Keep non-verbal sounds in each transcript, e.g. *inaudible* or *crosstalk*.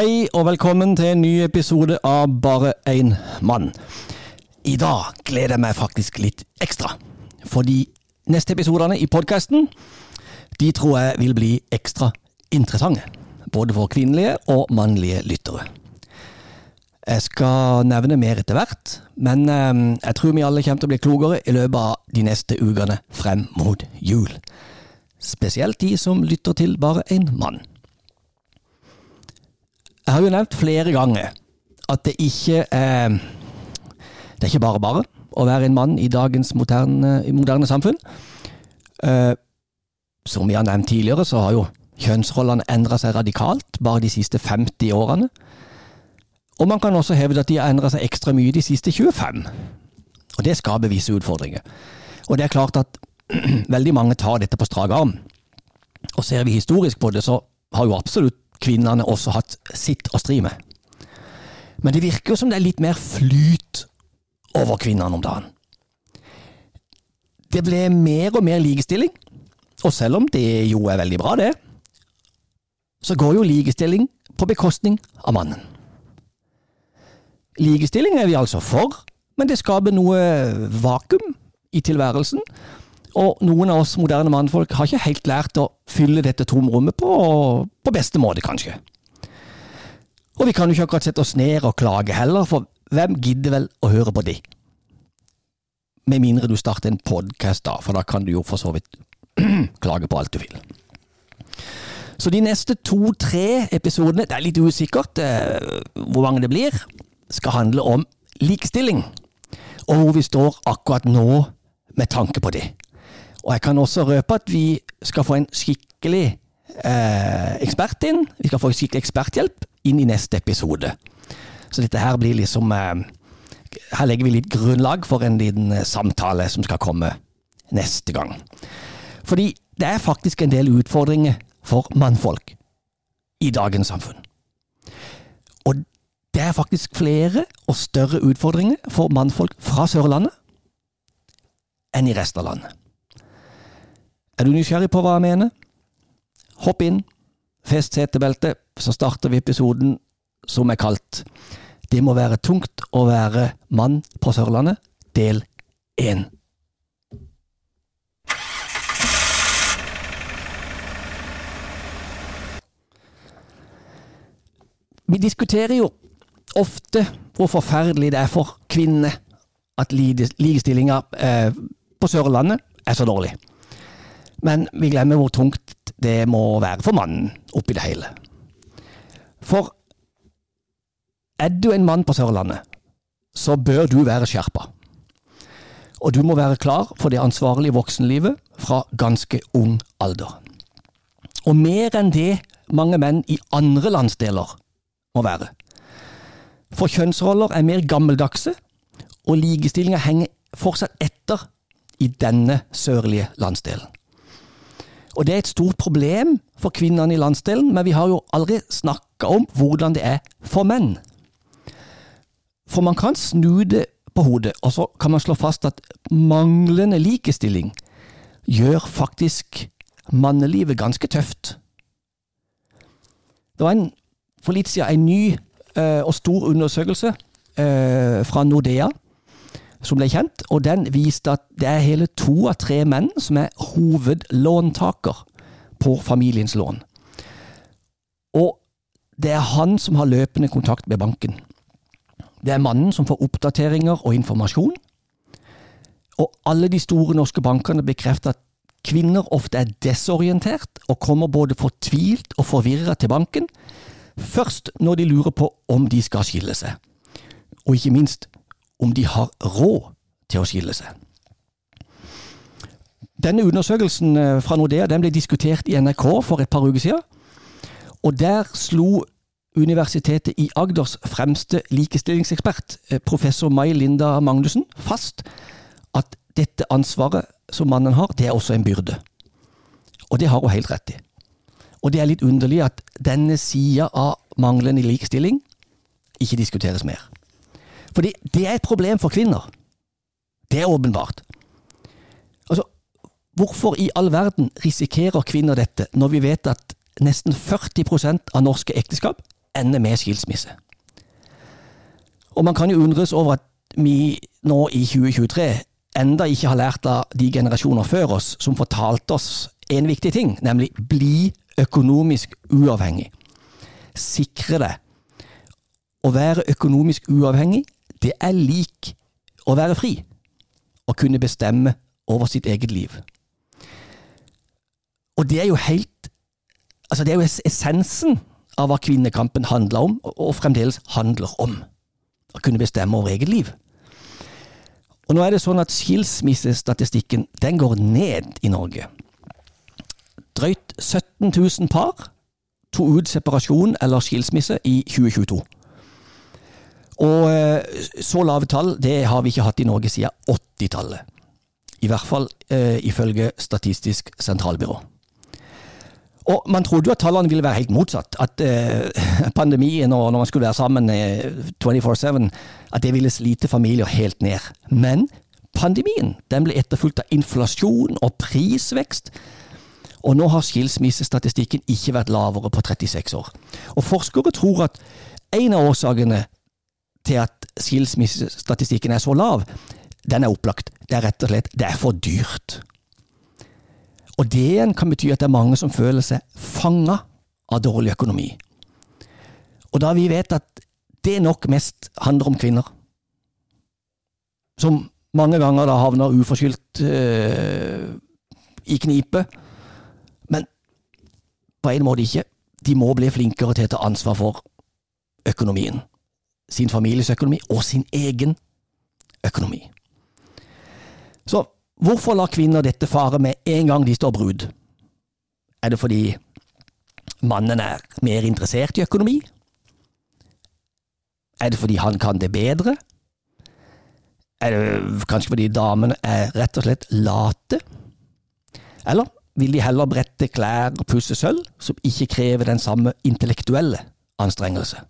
Hei og velkommen til en ny episode av Bare én mann. I dag gleder jeg meg faktisk litt ekstra. For de neste episodene i podkasten de tror jeg vil bli ekstra interessante. Både for kvinnelige og mannlige lyttere. Jeg skal nevne mer etter hvert, men eh, jeg tror vi alle kommer til å bli klokere i løpet av de neste ukene frem mot jul. Spesielt de som lytter til bare én mann. Jeg har jo nevnt flere ganger at det ikke er Det er ikke bare bare å være en mann i dagens moderne, moderne samfunn. Eh, som vi har nevnt tidligere, så har jo kjønnsrollene endra seg radikalt bare de siste 50 årene. Og man kan også hevde at de har endra seg ekstra mye de siste 25. Og det skaper visse utfordringer. Og det er klart at *clears throat* veldig mange tar dette på strak arm. Og ser vi historisk på det, så har jo absolutt kvinnene også hatt sitt å stri med. Men det virker jo som det er litt mer flyt over kvinnene om dagen. Det ble mer og mer likestilling, og selv om det jo er veldig bra, det, så går jo likestilling på bekostning av mannen. Likestilling er vi altså for, men det skaper noe vakuum i tilværelsen, og noen av oss moderne mannfolk har ikke helt lært å fylle dette tomrommet på, på beste måte, kanskje. Og vi kan jo ikke akkurat sette oss ned og klage heller, for hvem gidder vel å høre på det? Med mindre du starter en podkast, da, for da kan du jo for så vidt *clears throat* klage på alt du vil. Så de neste to-tre episodene, det er litt usikkert eh, hvor mange det blir, skal handle om likestilling, og hvor vi står akkurat nå med tanke på det. Og jeg kan også røpe at vi skal få en skikkelig eh, ekspert inn. Vi skal få skikkelig eksperthjelp inn i neste episode. Så dette her blir liksom eh, Her legger vi litt grunnlag for en liten eh, samtale som skal komme neste gang. Fordi det er faktisk en del utfordringer for mannfolk i dagens samfunn. Og det er faktisk flere og større utfordringer for mannfolk fra Sørlandet enn i resten av landet. Er du nysgjerrig på hva jeg mener? Hopp inn, fest setebeltet, så starter vi episoden som er kalt Det må være tungt å være mann på Sørlandet, del én. Vi diskuterer jo ofte hvor forferdelig det er for kvinner at likestillinga eh, på Sørlandet er så dårlig. Men vi glemmer hvor tungt det må være for mannen oppi det hele. For er du en mann på Sørlandet, så bør du være skjerpa. Og du må være klar for det ansvarlige voksenlivet fra ganske ung alder. Og mer enn det mange menn i andre landsdeler må være. For kjønnsroller er mer gammeldagse, og likestillinga henger fortsatt etter i denne sørlige landsdelen. Og det er et stort problem for kvinnene i landsdelen, men vi har jo aldri snakka om hvordan det er for menn. For man kan snu det på hodet, og så kan man slå fast at manglende likestilling gjør faktisk mannelivet ganske tøft. Det var en, for litt siden en ny uh, og stor undersøkelse uh, fra Nordea som ble kjent, og den viste at det er hele to av tre menn som er hovedlåntaker på familiens lån. Og det er han som har løpende kontakt med banken. Det er mannen som får oppdateringer og informasjon. Og alle de store norske bankene bekrefter at kvinner ofte er desorientert og kommer både fortvilt og forvirra til banken, først når de lurer på om de skal skille seg. Og ikke minst om de har råd til å skille seg. Denne undersøkelsen eh, fra Nordea den ble diskutert i NRK for et par uker siden. Og der slo Universitetet i Agders fremste likestillingsekspert, eh, professor Mai Linda Magnussen, fast at dette ansvaret som mannen har, det er også en byrde. Og det har hun helt rett i. Og det er litt underlig at denne sida av manglende likestilling ikke diskuteres mer. Fordi det er et problem for kvinner. Det er åpenbart. Altså, hvorfor i all verden risikerer kvinner dette, når vi vet at nesten 40% av norske ekteskap ender med skilsmisse. Og man kan jo undres over at vi nå i 2023 enda ikke har lært av de generasjoner før oss som fortalte oss en viktig ting, nemlig bli økonomisk uavhengig. Sikre det. Å være økonomisk uavhengig, det er lik å være fri. Å kunne bestemme over sitt eget liv. Og det er jo helt Altså, det er jo essensen av hva kvinnekampen handler om, og fremdeles handler om. Å kunne bestemme over eget liv. Og nå er det sånn at skilsmissestatistikken den går ned i Norge. Drøyt 17 000 par tok ut separasjon eller skilsmisse i 2022. Og eh, så lave tall det har vi ikke hatt i Norge siden 80-tallet. I hvert fall eh, ifølge Statistisk sentralbyrå. Og Man trodde jo at tallene ville være helt motsatt. At eh, *laughs* pandemien og når man skulle være sammen eh, 24-7, at det ville slite familier helt ned. Men pandemien den ble etterfulgt av inflasjon og prisvekst. Og nå har skilsmissestatistikken ikke vært lavere på 36 år. Og Forskere tror at en av årsakene til at skilsmissestatistikken er så lav, den er opplagt. Det er rett og slett det er for dyrt. Og det igjen kan bety at det er mange som føler seg fanga av dårlig økonomi. Og da vi vet at det nok mest handler om kvinner, som mange ganger da havner uforskyldt øh, i knipe, men på en måte ikke. De må bli flinkere til å ta ansvar for økonomien. Sin families økonomi og sin egen økonomi. Så Hvorfor lar kvinner dette fare med en gang de står brud? Er det fordi mannen er mer interessert i økonomi? Er det fordi han kan det bedre? Er det kanskje fordi damene er rett og slett late? Eller vil de heller brette klær og pusse sølv, som ikke krever den samme intellektuelle anstrengelse?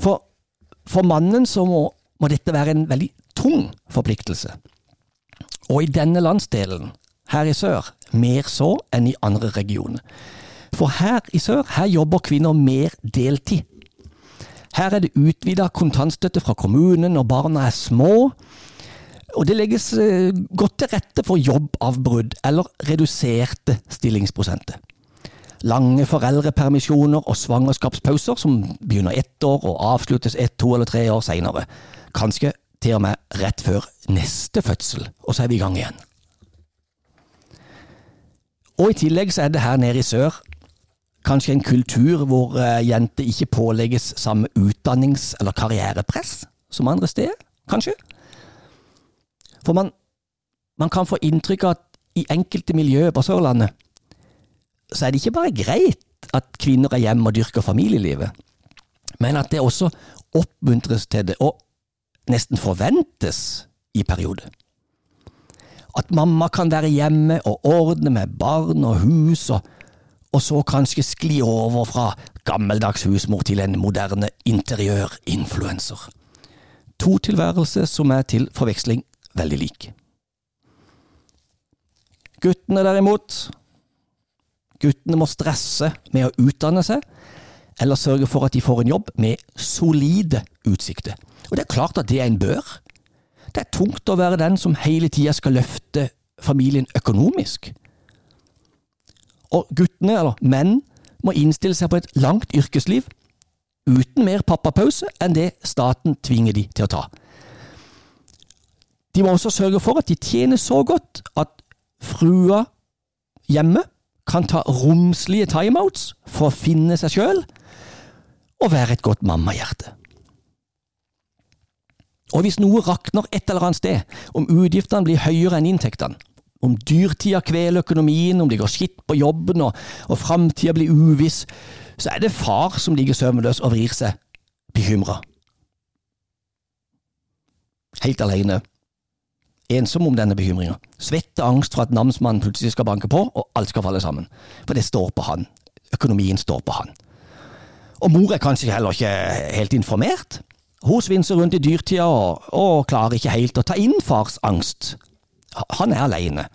For, for mannen så må, må dette være en veldig tung forpliktelse. Og i denne landsdelen, her i sør, mer så enn i andre regioner. For her i sør, her jobber kvinner mer deltid. Her er det utvida kontantstøtte fra kommunen når barna er små. Og det legges eh, godt til rette for jobbavbrudd eller reduserte stillingsprosenter. Lange foreldrepermisjoner og svangerskapspauser som begynner ett år og avsluttes ett, to eller tre år seinere. Kanskje til og med rett før neste fødsel, og så er vi i gang igjen. Og i tillegg så er det her nede i sør kanskje en kultur hvor uh, jenter ikke pålegges samme utdannings- eller karrierepress som andre steder, kanskje? For man, man kan få inntrykk av at i enkelte miljøer på Sørlandet, så er det ikke bare greit at kvinner er hjemme og dyrker familielivet, men at det også oppmuntres til det. Og nesten forventes i perioder. At mamma kan være hjemme og ordne med barn og hus, og, og så kanskje skli over fra gammeldags husmor til en moderne interiørinfluenser. To tilværelser som er til forveksling veldig like. Guttene derimot, guttene må stresse med å utdanne seg, eller sørge for at de får en jobb med solide utsikter. Og det er klart at det er en bør. Det er tungt å være den som hele tida skal løfte familien økonomisk. Og guttene, eller menn, må innstille seg på et langt yrkesliv uten mer pappapause enn det staten tvinger de til å ta. De må også sørge for at de tjener så godt at frua hjemme kan ta romslige timeouts for å finne seg sjøl og være et godt mammahjerte. Og hvis noe rakner et eller annet sted, om utgiftene blir høyere enn inntektene, om dyrtida kveler økonomien, om det går skitt på jobben og, og framtida blir uviss, så er det far som ligger søvnløs og vrir seg, bekymra. Helt alene. Ensom om denne bekymringa. Svett av angst for at namsmannen plutselig skal banke på, og alt skal falle sammen. For det står på han. Økonomien står på han. Og mor er kanskje heller ikke helt informert. Hun svinser rundt i dyrtida og, og klarer ikke helt å ta inn fars angst. Han er alene.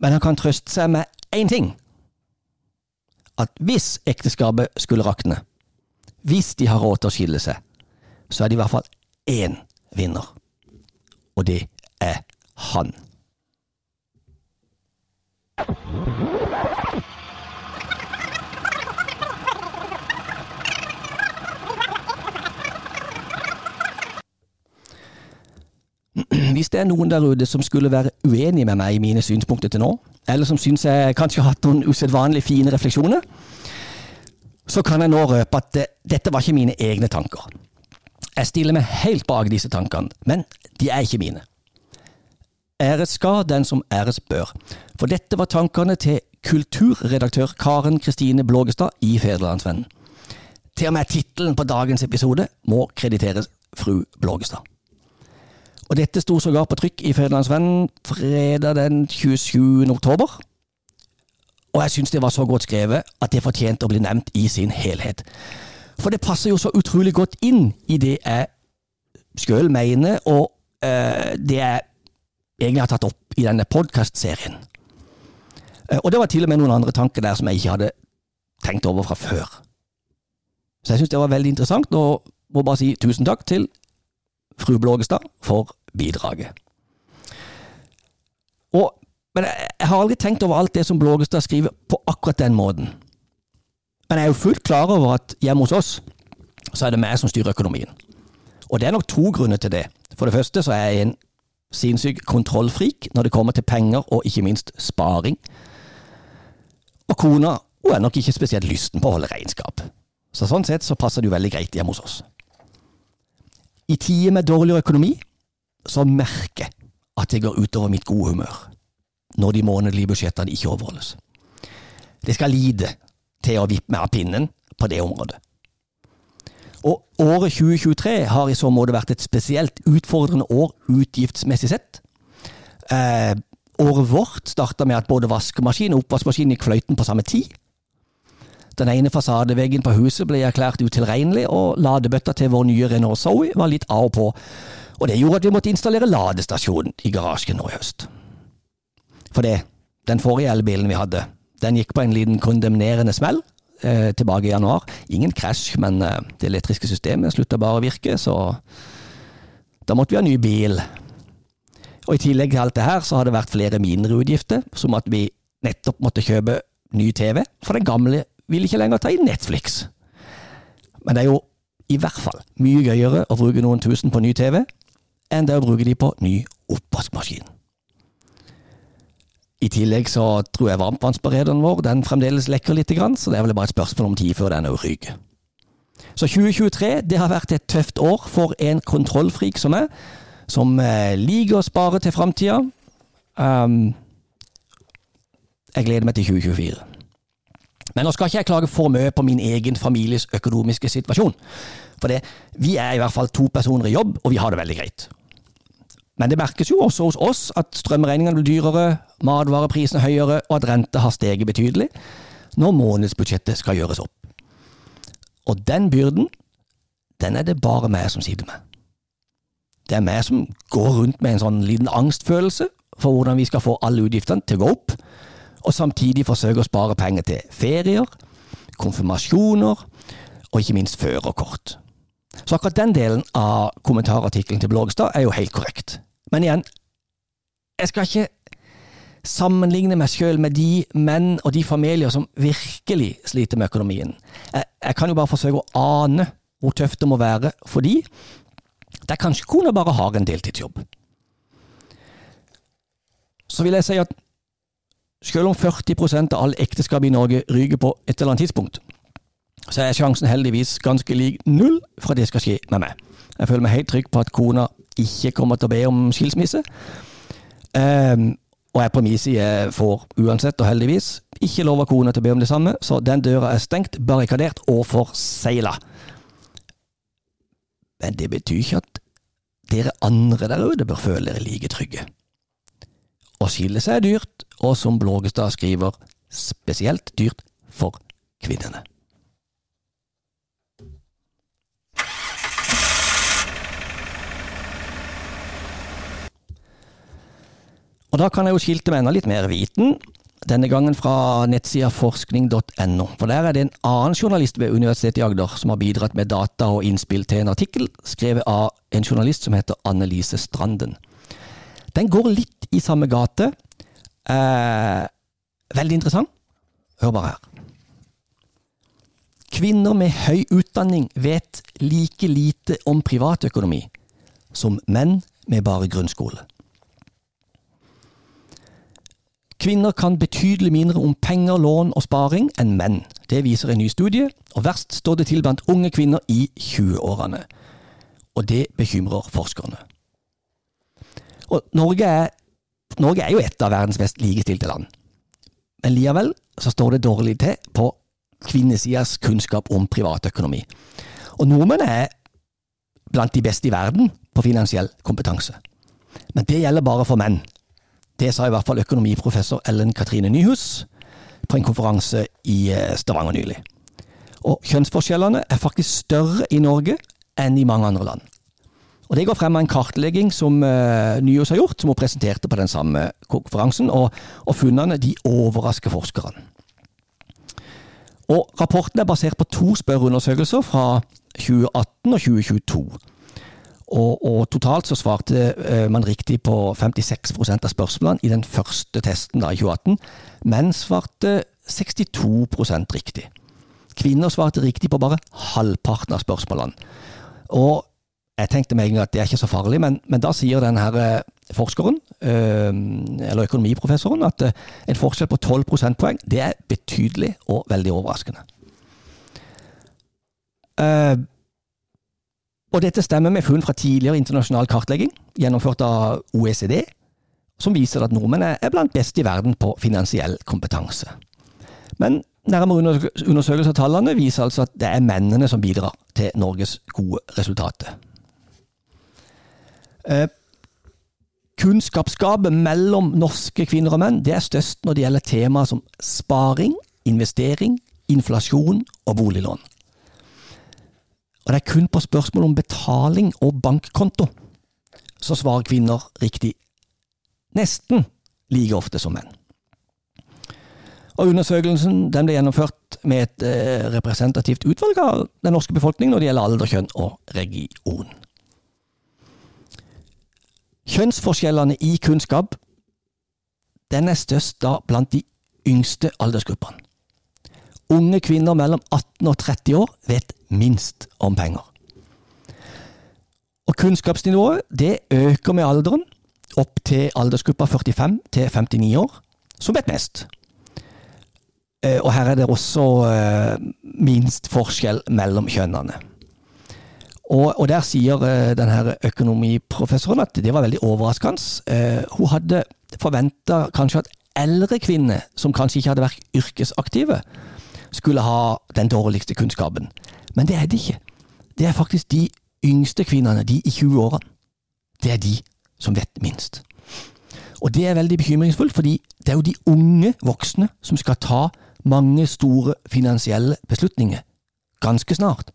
Men han kan trøste seg med én ting. at hvis ekteskapet skulle rakne, hvis de har råd til å skille seg, så er det i hvert fall én vinner. Og det er han. Hvis det er noen der ute som skulle være uenig med meg i mine synspunkter til nå, eller som syns jeg kanskje har hatt noen usedvanlig fine refleksjoner, så kan jeg nå røpe at det, dette var ikke mine egne tanker. Jeg stiller meg helt bak disse tankene, men de er ikke mine. Æres skal den som æres bør, for dette var tankene til kulturredaktør Karen Kristine Blågestad i Federlandsvennen. Til og med tittelen på dagens episode må krediteres fru Blågestad. Og dette sto sågar på trykk i Federlandsvennen fredag den 27. oktober. Og jeg syns det var så godt skrevet at det fortjente å bli nevnt i sin helhet. For det passer jo så utrolig godt inn i det jeg sjøl mener, og uh, det jeg egentlig har tatt opp i denne podkastserien. Uh, og det var til og med noen andre tanker der som jeg ikke hadde tenkt over fra før. Så jeg syns det var veldig interessant, og må bare si tusen takk til fru Blågestad for bidraget. Og, men jeg, jeg, har aldri tenkt over alt det som Blågestad skriver på akkurat den måten. Men jeg er jo fullt klar over at hjemme hos oss så er det meg som styrer økonomien. Og det er nok to grunner til det. For det første så er jeg en sinnssyk kontrollfrik når det kommer til penger og ikke minst sparing. Og kona hun er nok ikke spesielt lysten på å holde regnskap. Så sånn sett så passer det jo veldig greit hjemme hos oss. I tider med dårligere økonomi så merker jeg at det går utover mitt gode humør når de månedlige budsjettene ikke overholdes. Det skal lide til å vippe meg av pinnen på det området. Og året 2023 har i så måte vært et spesielt utfordrende år utgiftsmessig sett. Eh, året vårt starta med at både vaskemaskin og oppvaskmaskin gikk fløyten på samme tid. Den ene fasadeveggen på huset ble erklært utilregnelig, og ladebøtta til vår nye Renault Zoe var litt av og på, og det gjorde at vi måtte installere ladestasjon i garasjen nå i høst. For det, den forrige elbilen vi hadde, den gikk på en liten kondemnerende smell eh, tilbake i januar. Ingen krasj, men eh, det elektriske systemet slutta bare å virke, så da måtte vi ha ny bil. Og i tillegg til alt det her, så har det vært flere mindre utgifter, som at vi nettopp måtte kjøpe ny TV, for den gamle vil ikke lenger ta inn Netflix. Men det er jo i hvert fall mye gøyere å bruke noen tusen på ny TV enn det å bruke de på ny oppvaskmaskin. I tillegg så tror jeg varmtvannsberederen vår den fremdeles lekker litt, så det er vel bare et spørsmål om tid før den òg ryker. Så 2023 det har vært et tøft år for en kontrollfrik som meg, som eh, liker å spare til framtida. Um, jeg gleder meg til 2024. Men nå skal ikke jeg klage for mye på min egen families økonomiske situasjon. For det, vi er i hvert fall to personer i jobb, og vi har det veldig greit. Men det merkes jo også hos oss at strømregningene blir dyrere, matvareprisene høyere, og at renta har steget betydelig når månedsbudsjettet skal gjøres opp. Og den byrden, den er det bare meg som sitter med. Det er meg som går rundt med en sånn liten angstfølelse for hvordan vi skal få alle utgiftene til å gå opp, og samtidig forsøke å spare penger til ferier, konfirmasjoner og ikke minst førerkort. Så akkurat den delen av kommentarartikkelen til Blågestad er jo helt korrekt. Men igjen, jeg skal ikke sammenligne meg sjøl med de menn og de familier som virkelig sliter med økonomien. Jeg, jeg, kan jo bare forsøke å ane hvor tøft det må være for de, der kanskje kona bare har en deltidsjobb. Så vil jeg si at selv om 40% av all ekteskap i Norge ryker på et eller annet tidspunkt, så er sjansen heldigvis ganske lik null for at det skal skje med meg. Jeg føler meg helt trygg på at kona ikke kommer til å be om skilsmisse. Um, og jeg på min side får uansett, og heldigvis, ikke lov av kona til å be om det samme, så den døra er stengt, barrikadert og forsegla. Men det betyr ikke at dere andre der ute bør føle dere like trygge. Å skille seg er dyrt, og som Blågestad skriver, spesielt dyrt for kvinnene. Og da kan jeg jo skilte med enda litt mer viten. Denne gangen fra nettsida forskning.no. For Der er det en annen journalist ved Universitetet i Agder som har bidratt med data og innspill til en artikkel skrevet av en journalist som heter Annelise Stranden. Den går litt i samme gate. Eh, veldig interessant. Hør bare her. Kvinner med høy utdanning vet like lite om privatøkonomi som menn med bare grunnskole. Kvinner kan betydelig mindre om penger, lån og sparing enn menn. Det viser en ny studie, og verst står det til blant unge kvinner i 20-årene. Og det bekymrer forskerne. Og Norge er, Norge er jo et av verdens mest likestilte land. Men likevel så står det dårlig til på kvinnesidas kunnskap om privatøkonomi. Og nordmenn er blant de beste i verden på finansiell kompetanse. Men det gjelder bare for menn. Det sa i hvert fall økonomiprofessor Ellen Katrine Nyhus på en konferanse i eh, Stavanger nylig. Og kjønnsforskjellene er faktisk større i Norge enn i mange andre land. Og Det går frem av en kartlegging som uh, Nyhus har gjort, som hun presenterte på den samme konferansen, og, og funnene de overrasker forskerne. Og Rapporten er basert på to spørreundersøkelser fra 2018 og 2022. Og, og, totalt så svarte uh, man riktig på 56% av spørsmålene i den første testen da, i 2018. Menn svarte 62% riktig. Kvinner svarte riktig på bare halvparten av spørsmålene. Og jeg tenkte meg at det er ikke så farlig, men, men da sier denne uh, forskeren, uh, eller økonomiprofessoren, at en forskjell på 12 prosentpoeng det er betydelig og veldig overraskende. Og dette stemmer med funn fra tidligere internasjonal kartlegging, gjennomført av OECD, som viser at nordmenn er blant beste i verden på finansiell kompetanse. Men nærmere undersøkelser av tallene viser altså at det er mennene som bidrar til Norges gode resultater. Eh, kunnskapsgapet mellom norske kvinner og menn det er størst når det gjelder temaer som sparing, investering, inflasjon og boliglån. Og det er kun på spørsmål om betaling og bankkonto så svarer kvinner riktig nesten like ofte som menn. Og Undersøkelsen ble gjennomført med et eh, representativt utvalg av den norske befolkning når det gjelder alder, kjønn og region. Kjønnsforskjellene i kunnskap den er størst da blant de yngste aldersgruppene. Unge kvinner mellom 18 og 30 år vet minst om penger. Og Kunnskapsnivået det øker med alderen, opp til aldersgruppa 45 til 59 år, som vet mest. Eh, og her er det også eh, minst forskjell mellom kjønnene. Og, og der sier eh, denne økonomiprofessoren at det var veldig overraskende. Hun hadde forventa kanskje at eldre kvinner, som kanskje ikke hadde vært yrkesaktive, skulle ha den dårligste kunnskapen. Men det er det ikke. Det er faktisk de yngste kvinnene, de i 20-årene. Det er de som vet minst. Og det er veldig bekymringsfullt, fordi det er jo de unge voksne som skal ta mange store finansielle beslutninger ganske snart.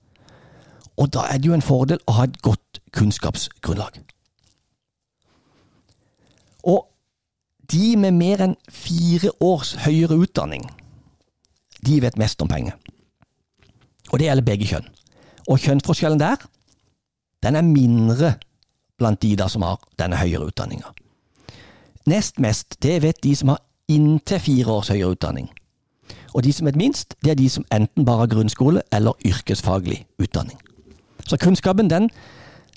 Og da er det jo en fordel å ha et godt kunnskapsgrunnlag. Og de med mer enn fire års høyere utdanning de vet mest om penger. Og det gjelder begge kjønn. Og kjønnsforskjellen der, den er mindre blant de da som har denne høyere utdanninga. Nest mest, det vet de som har inntil fire års høyere utdanning. Og de som vet minst, det er de som enten bare har grunnskole eller yrkesfaglig utdanning. Så kunnskapen, den,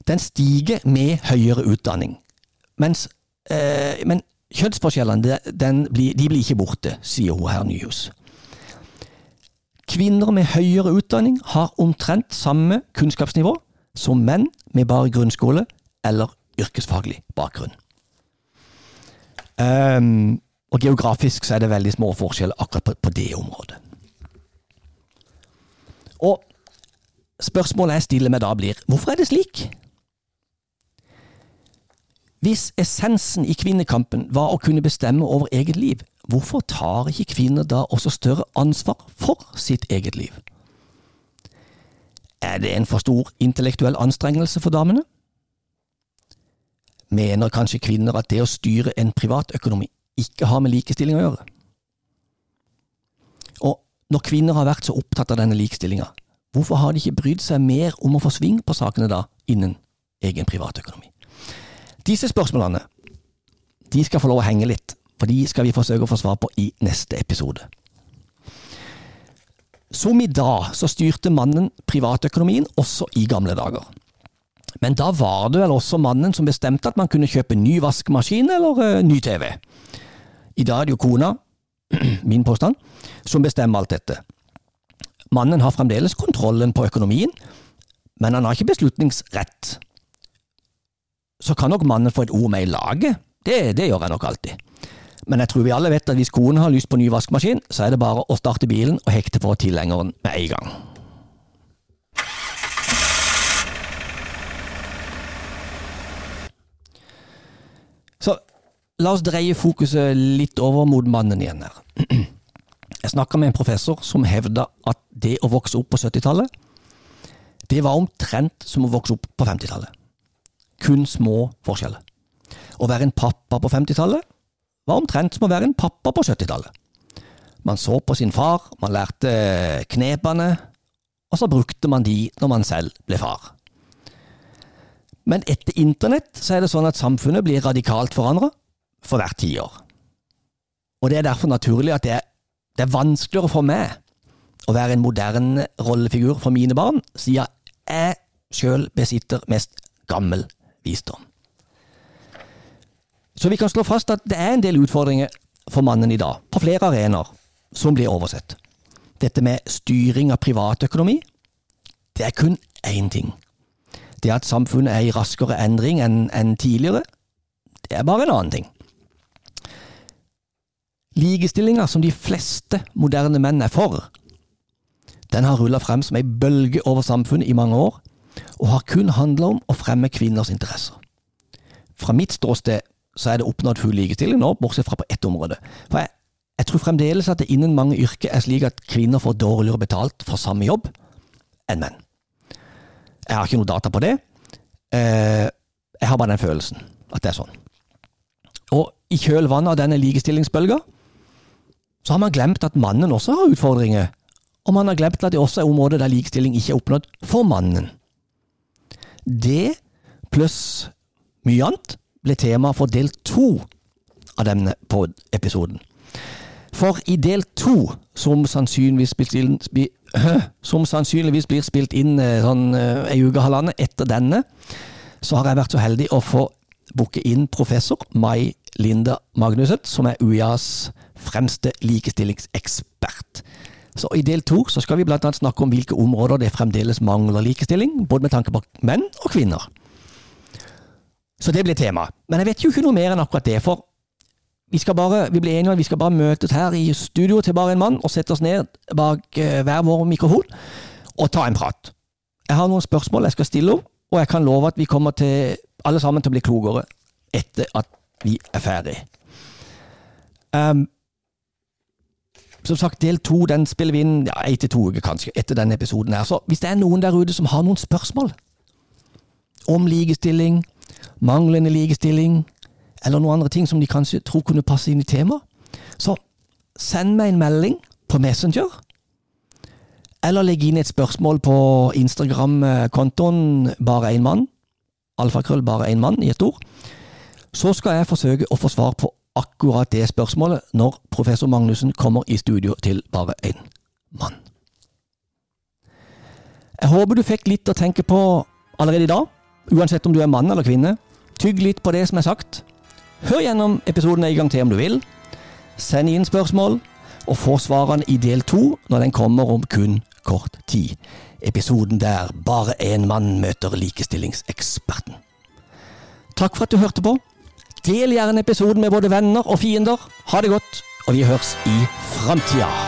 den stiger med høyere utdanning. Mens, eh, men kjønnsforskjellene, de, de blir ikke borte, sier hun her Nyhus. Kvinner med høyere utdanning har omtrent samme kunnskapsnivå som menn med bare grunnskole eller yrkesfaglig bakgrunn. Um, og geografisk så er det veldig små forskjeller akkurat på, på det området. Og spørsmålet jeg stiller meg da blir hvorfor er det slik? Hvis essensen i kvinnekampen var å kunne bestemme over eget liv, hvorfor tar ikke kvinner da også større ansvar for sitt eget liv? Er det en for stor intellektuell anstrengelse for damene? Mener kanskje kvinner at det å styre en privatøkonomi ikke har med likestilling å gjøre? Og når kvinner har vært så opptatt av denne likestillinga, hvorfor har de ikke brydd seg mer om å få sving på sakene da, innen egen privatøkonomi? Disse spørsmålene de skal få lov å henge litt, for de skal vi forsøke å få svar på i neste episode. Som i dag så styrte mannen privatøkonomien også i gamle dager. Men da var det vel også mannen som bestemte at man kunne kjøpe ny vaskemaskin eller uh, ny TV. I dag er det jo kona, *clears throat* min påstand, som bestemmer alt dette. Mannen har fremdeles kontrollen på økonomien, men han har ikke beslutningsrett. Så kan nok mannen få et ord med i laget, det, det gjør han nok alltid. Men jeg tror vi alle vet at hvis konen har lyst på ny vaskemaskin, så er det bare å starte bilen og hekte på tilhengeren med en gang. Så la oss dreie fokuset litt over mot mannen igjen her. *clears throat* Jeg snakka med en professor som hevda at det å vokse opp på 70-tallet, det var omtrent som å vokse opp på 50-tallet. Kun små forskjeller. Å være en pappa på 50-tallet var omtrent som å være en pappa på 70-tallet. Man så på sin far, man lærte knepene, og så brukte man de når man selv ble far. Men etter internett så er det sånn at samfunnet blir radikalt forandra for hvert tiår. Og det er derfor naturlig at det er, det er vanskeligere for meg å være en moderne rollefigur for mine barn, siden jeg sjøl besitter mest gammel visdom. Så vi kan slå fast at det er en del utfordringer for mannen i dag, på flere arenaer, som blir oversett. Dette med styring av privatøkonomi, det er kun én ting. Det at samfunnet er i raskere endring enn en tidligere, det er bare en annen ting. Likestillinga som de fleste moderne menn er for, den har rulla frem som ei bølge over samfunnet i mange år, og har kun handla om å fremme kvinners interesser. Fra mitt ståsted så er det oppnådd full likestilling nå, bortsett fra på ett område. For jeg, jeg tror fremdeles at det innen mange yrker er slik at kvinner får dårligere betalt for samme jobb enn menn. Jeg har ikke noe data på det. Eh, jeg har bare den følelsen at det er sånn. Og i kjølvannet av denne likestillingsbølga, så har man glemt at mannen også har utfordringer. Og man har glemt at det også er områder der likestilling ikke er oppnådd for mannen. Det, pluss mye annet, ble tema for del to av denne episoden. For i del to, som sannsynligvis, blir *clears throat* spilt inn eh, sånn ei eh, uke halvannen etter denne, så har jeg vært så heldig å få booke inn professor Mai Linda Magnussen, som er UiAs fremste likestillingsekspert. Så I del to skal vi annet snakke om hvilke områder det fremdeles mangler likestilling, både med tanke på menn og kvinner. Så det blir tema. Men jeg vet jo ikke noe mer enn akkurat det, for vi skal bare, vi blir enige om at vi skal bare møtes her i studio til bare en mann og sette oss ned bak uh, hver vår mikrofon og ta en prat. Jeg har noen spørsmål jeg skal stille opp, og jeg kan love at vi kommer til alle sammen til å bli klokere etter at vi er ferdig. Um, som sagt, del to den spiller vi inn ja, ei til to uker, kanskje, etter denne episoden her. Så hvis det er noen der ute som har noen spørsmål om likestilling, manglende likestilling, eller noen andre ting som de kanskje tror kunne passe inn i temaet, så send meg en melding på Messenger. Eller legg inn et spørsmål på Instagram-kontoen bare én mann. Alfakrøll bare én mann i et ord. Så skal jeg forsøke å få svar på akkurat det spørsmålet når professor Magnussen kommer i studio til bare én mann. Jeg håper du fikk litt å tenke på allerede i dag, uansett om du er mann eller kvinne. Tygg litt på det som er sagt. Hør gjennom episoden en gang til om du vil. Send inn spørsmål, og få svarene i del to når den kommer om kun kort tid. Episoden der bare én mann møter likestillingseksperten. Takk for at du hørte på. Del gjerne episoden med både venner og fiender. Ha det godt, og vi høres i framtida.